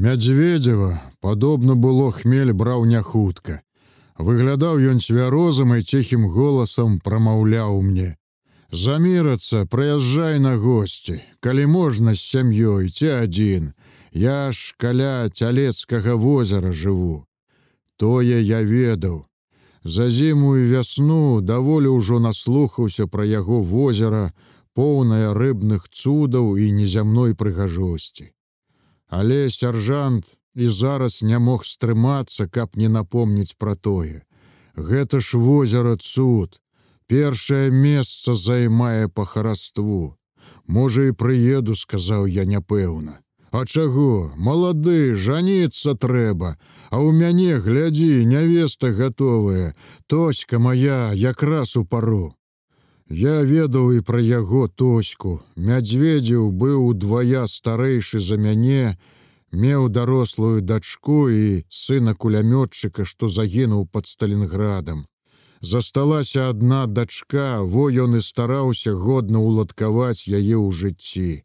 Мядзведзева падобна было хмель браў няхутка. Выглядаў ён цвярозам і ціхім голасам прамаўляў мне: Замірацца, прыязджай на госці, калі можна з сям'ёй ці адзін. Я ж каля цялецкага возера жыву. Тое я ведаў. За зіму і вясну даволі ўжо наслухаўся пра яго возера, поўнае рыбных цудаў і незямной прыгажосці. Але сяржант і зараз не мог стрымацца, каб не напомніць пра тое. Гэта ж возера цуд, першае месца займае па хараству. Можа і прыеду, сказаў я няпэўна. А чаго, малады, жаніцца трэба, А ў мяне глядзі, нявеста гатовая, тоська моя якраз у пару. Я ведаў і пра яго тоську. Мядзведзеў быў удвая старэйшы за мяне, меў дарослую дачку і сына кулямётчыка, што загінуў под Сталінградам. Засталася адна дачка, во ён і стараўся годна уладкаваць яе ў жыцці.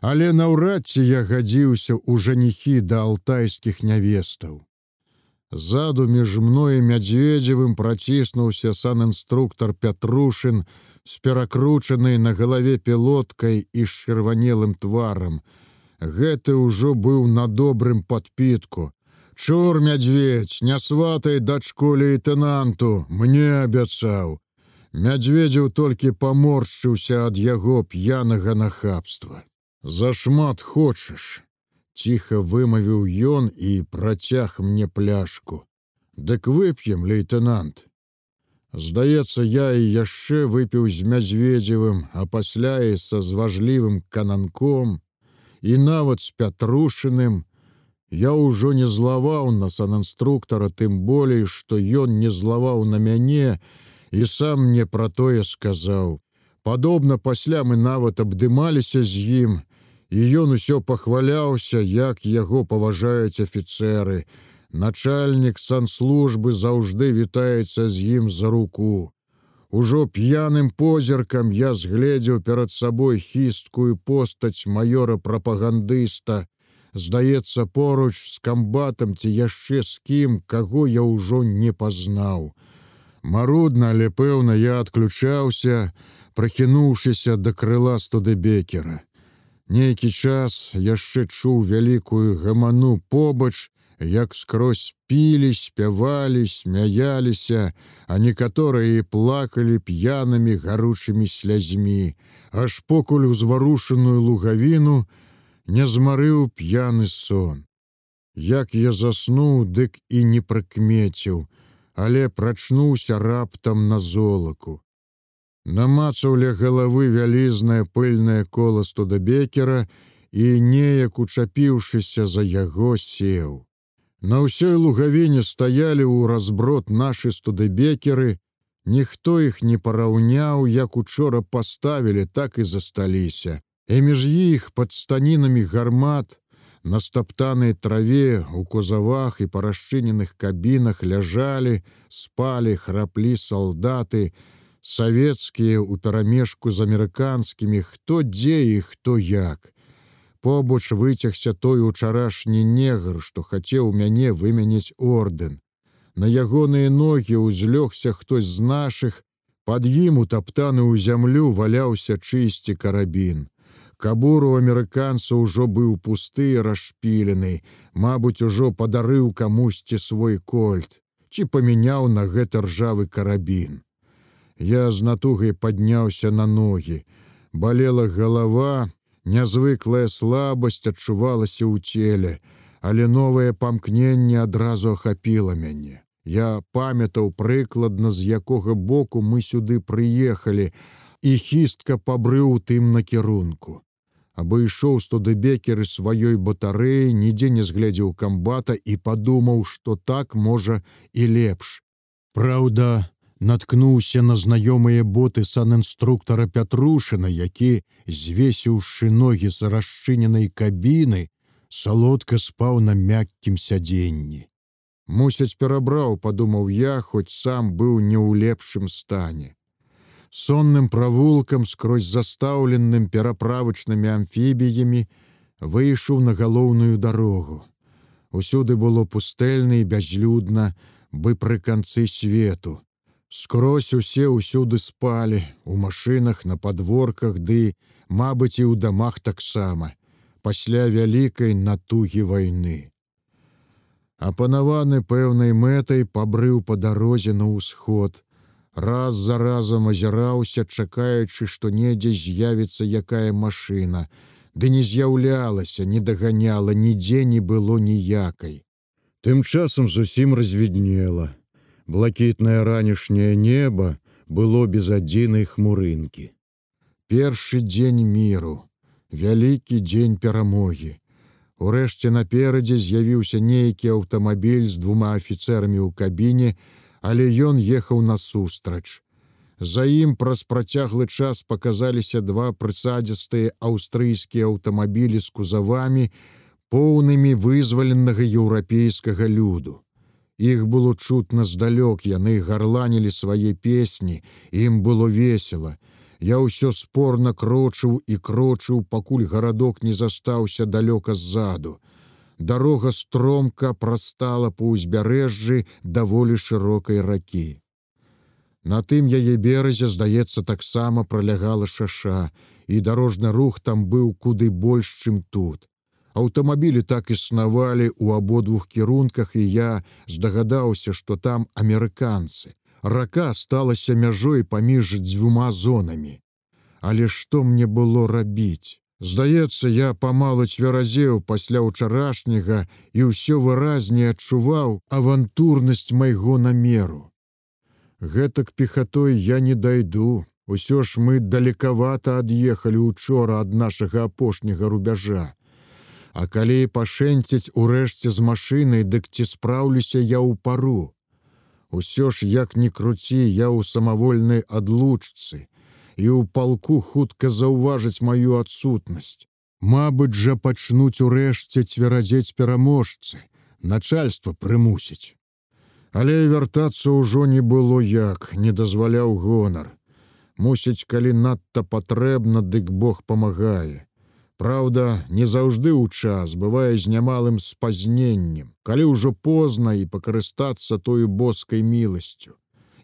Але наўрад ці я гадзіўся ў жаніхі да алтайскіх нявестаў. Заду між мной мядзведзевым праціснуўся санінструктор Пятрушын з перакручанай на галаве пілоткай і з чырванелым тварам. Гэты ўжо быў на добрым падпітку. Чор мядзведь, не сватай дачку лейтенанту, мне абяцаў. Мядзведзеў толькі паморшчыўся ад яго п'янага нахабства. Зашмат хочаш. Ціха вымавіў ён і працяг мне пляшку. Дык вып'ем, лейтенант. Здаецца, я і яшчэ выпіў з мядзведзевым, а пасля і са зважлівым кананком, і нават з пятрушыным, я ўжо не злаваў на санінструктара, тым болей, што ён не злаваў на мяне і сам мне пра тое сказаў. Падобна пасля мы нават абдымаліся з ім, і ён усё пахваляўся, як яго паважаюць афіцеры. Начальнік санслужбы заўжды вітаецца з ім за руку. Ужо п'яным позіркам я згледзеў перад сабой хісткую постаць маёра прапагандыста, здаецца поруч з камбатам ці яшчэ з кім, каго я ўжо не пазнаў. Марудна, але пэўна, я адключаўся, прахінуўшыся да крыла студыбекера. Нейкі час яшчэ чуў вялікую гаману побач, як скрозь пілі, спявалі, смяяліся, а некаторыя і плакалі п'янымі гаручымі слязьмі, аж покуль узварушаную лугавіну не змарыў п'яны сон. Як я заснуў, дык і не прыкмеціў, але прачнуўся раптам на золаку намацаў ля галавы вялізнае пыльнае кола студабекера і неяк учапіўшыся за яго сеў. На ўсёй лугавіне стаялі ў разброд нашы студыбекеры, ніхто іх не параўняў, як учора паставілі, так і засталіся. І між іх пад станінамі гармат, на стаптанай траве, у кузавах і парашчыненых кабінах ляжалі, спалі, храплі салдаты, савецкія ў перамежку з амерыканскімі, хто дзе і хто як. Побач выцягся той учарашні негр, што хацеў мяне вымяніць ордэн. На ягоныя ногі ўзлёгся хтось з нашых, пад ім утаптаны ў зямлю валяўся чысці карабін. Кабуру амерыканца ўжо быў пусты расшпілены, Мабыць, ужо падарыў камусьці свой кольт, ці памяняў на гэта ржавы карабін. Я з натугай падняўся на ногі. Балела галава, нязвыклая слабасць адчувалася ў целе, але новае памкненне адразу ахапіла мяне. Я памятаў прыкладна, з якога боку мы сюды прыехалі, і хістка пабрыў тым накірунку. Абыйшоў студыбекеры сваёй батарэі, нідзе не згледзеў камбата і падумаў, што так можа і лепш. Праўда, наткнуўся на знаёмыя боты санінструктара Пятрушына, які, звесіўшы ногі з расчыненай кабіны, салодка спаў на мяккім сядзенні. Мусяць перабраў, падумаў я, хоць сам быў не ў лепшым стане. Сонным правулкам скрозь застаўленым пераправачнымі амфібіямі выйшаў на галоўную дарогу. Усюды было пустэльна і бязлюдна, бы пры канцы свету. Скрозь усе ўсюды спалі, у машынах, на падворках ды, мабыць, і ў дамах таксама, пасля вялікай натугі вайны. Апанаваны пэўнай мэтай пабрыў па дарозе на ўсход, раз за разам азіраўся, чакаючы, што недзе з'явіцца якая машына, ды не з'яўлялася, не даганяла, нідзе не было ніякай. Тым часам зусім развіднела. Блакітнае ранішняе неба было без адзінай хмурынкі. Першы дзень міру, вялікі дзень перамогі. Урэшце наперадзе з'явіўся нейкі аўтамабіль з двума афіцэрамі ў кабіне, але ён ехаў насустрач. За ім праз працяглы час паказаліся два прысадзістыя аўстрыйскія аўтамабілі з кузавамі, поўнымі вызваленага еўрапейскага люду. Іх было чутна здалёк, яны гарланілі свае песні, ім было весела. Я ўсё спорна крочыў і крочыў, пакуль гарадок не застаўся далёка ззаду дарога стромка прастала па ўзбярэжжы даволі шырокай ракі. На тым яе беразе, здаецца, таксама пролягала шаша, і дарожны рух там быў куды больш, чым тут. Аўтамабілі так існавалі ў абодвух кірунках, і я здагадаўся, што там амерыканцы. Рака сталася мяжой паміж дзвюма зонамі. Але што мне было рабіць? Здаецца, я памалу цвяразеў пасля ўчарашняга і ўсё выразней адчуваў авантурнасць майго намеру. Гэтак пехатой я не дайду. Усё ж мы далекавата ад'ехалі учора ад нашага апошняга рубяжа. А калі пашэнціць урэшце з машынай, дык ці спраўлюся я ў пару. Усё ж як ні круці, я ў самавольнай адлучцы і ў палку хутка заўважыць маю адсутнасць. Мабыць жа пачнуць урэшце цверазець пераможцы, начальство прымусіць. Але вяртацца ўжо не было як, не дазваляў гонар. Мусіць, калі надта патрэбна, дык Бог памагае. Праўда, не заўжды ў час бывае з нямалым спазненнем, калі ўжо позна і пакарыстацца тою боскай міласцю,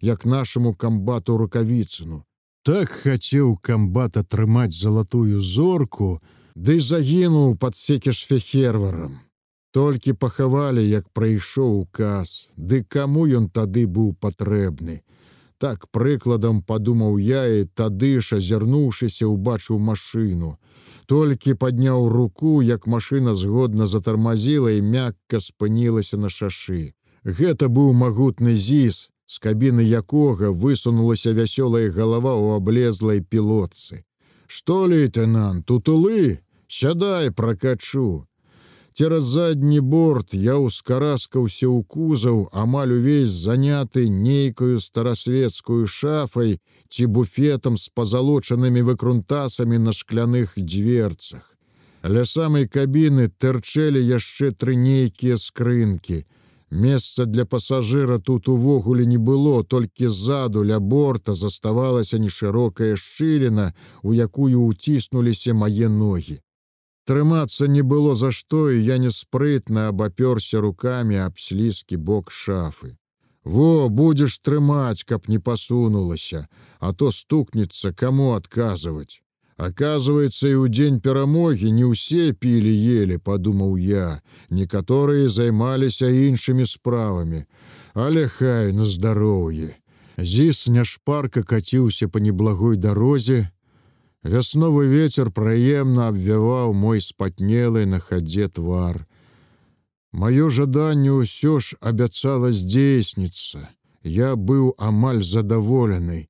як нашаму камбату рукавіцыну, так хацеў камбат атрымаць залатую зорку, ды загінуў пад секішфехерварам. Толькі пахавалі, як прайшоў указ, ды каму ён тады быў патрэбны. Так прыкладам падумаў я і тады ж азірнуўшыся убачыў машыну. Толькі падняў руку, як машына згодна затармазіла і мякка спынілася на шашы. Гэта быў магутны зіс, з кабіны якога высунулася вясёлая галава ў аблезлай пілотцы. Што лейтенант, тутулы, сядай пракачу. Цераз задні борт я ўскараскаўся ў кузаў, амаль увесь заняты нейкаю старасветскую шафай ці буфетам з пазалочанымі выкрунтасамі на шкляных дверцах. Ля самай кабіны тэрчэлі яшчэ тры нейкія скрынкі, Месца для пасажыра тут увогуле не было, толькі ззаду ля борта заставалася нешырокая шчыліна, у якую ўціснуліся мае ногі. Трымацца не было за што, і я неспрытна абапёрся рукамі аб слізкі бок шафы. Во будзеш трымаць, каб не пасунулася, а то стукнецца каму адказваць. Оказывается, и у дзень перамогі не ўсе пілі ели, подумаў я, некаторыя займаліся іншымі справамі, але хай на здароўе. Зіс няшпарка каціўся по неблагой дарозе. Вясновы ветер прыемна абвяваў мой спатнелы на хадзе твар. Маё жаданне ўсё ж абяцала здзейсніцца. Я быў амаль задаволены.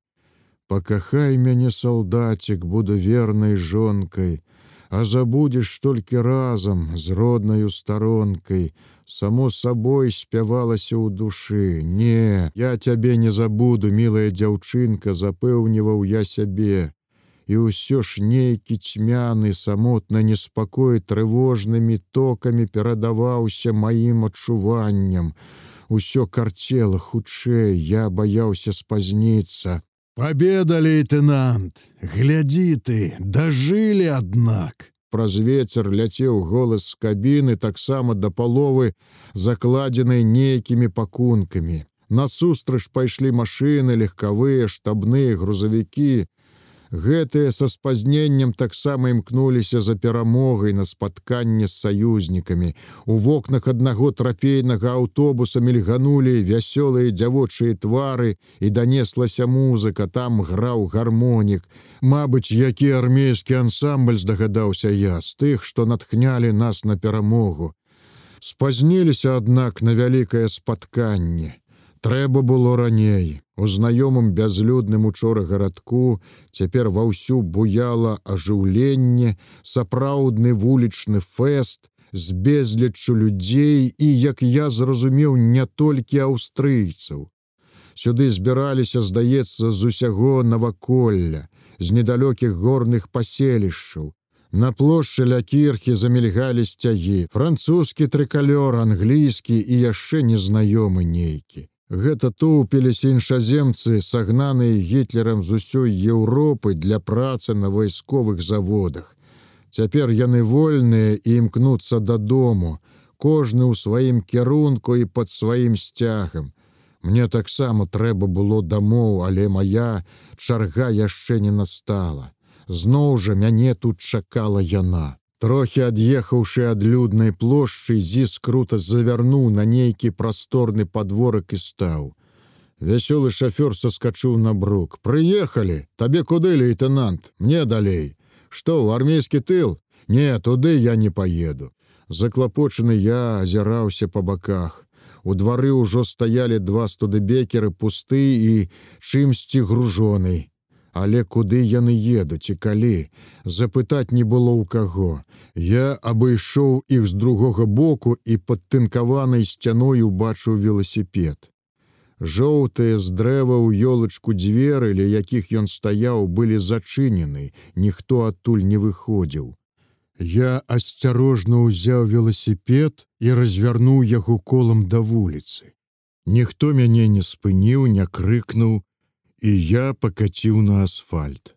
Пакахай мяне салдацік, буду вернай жонкай, А забудзеш толькі разам з роднаю старонкай, Само сабой спявалася ў душы. Не, я цябе не забуду, мілая дзяўчынка, запэўніваў я сябе. І ўсё ж нейкі цьмяны, самотна неспакой трывожнымі токамі перадаваўся маім адчуванням. Усё карцела хутчэй, я баяўся спазніцца. Победа, лейтенант! Гляди ты, дожили, однако! праз вецер ляцеў голас з кабіны таксама да паловы закладзенай нейкімі пакункамі. Насустрач пайшлі машыны, легкавыя, штабныя грузавікі, Гэтыя са спазненнем таксама імкнуліся за перамогай на спатканне з саюзнікамі. У вокнах аднаго трафейнага аўтобуса мільганулі вясёлыя дзявочыя твары і данеслася музыка, там граў гармонік. Мабыць, які армейскі ансамбль здагадаўся я з тых, што натхнялі нас на перамогу. Спазніліся, аднак, на вялікае спатканне. Трэба было раней. У знаёмым бязлюдным учора гарадку цяпер ва ўсю буяла ажыўленне, сапраўдны вулічны фэст з безліччу людзей і, як я зразумеў, не толькі аўстрыйцаў. Сюды збіраліся, здаецца, з усяго наваколля, з недалёкіх горных паселішчаў. На плошчы ля кірхі замільгалі сцягі, французскі трыкалёр, англійскі і яшчэ незнаёмы нейкі. Гэта тоўпіліся іншаземцы, сагнаныя гітлерам з усёй Еўропы для працы на вайсковых заводах. Цяпер яны вольныя і імкнуцца дадому, кожны ў сваім кірунку і пад сваім сцягам. Мне таксама трэба было дамоў, але моя чарга яшчэ не настала. Зноў жа мяне тут чакала яна. Трохі ад'ехаўшы ад люднай плошчы, зіс крута завярнуў на нейкі прасторны падворак і стаў. Вясёлы шафёр саскачыў на брук. Прыехалі, табе куды лейтенант, мне далей. Што ў армейскі тыл? Не, туды я не паеду. Заклапочаны я азіраўся па баках. У двары ўжо стаялі два студыбекеры пусты і чымсьці гружонай. Але куды яны едуць і калі, запытаць не было ў каго. Я абышоў іх з другога боку і пад тынкаванай сцяной убачыў веласіпед. Жоўтыя з дрэва ў ёлачку дзверы, ля якіх ён стаяў, былі зачынены, ніхто адтуль не выходзіў. Я асцярожна ўзяў веласіпед і развярнуў яго колам да вуліцы. Ніхто мяне не спыніў, не крыкнуў, і я пакаціў на асфальт.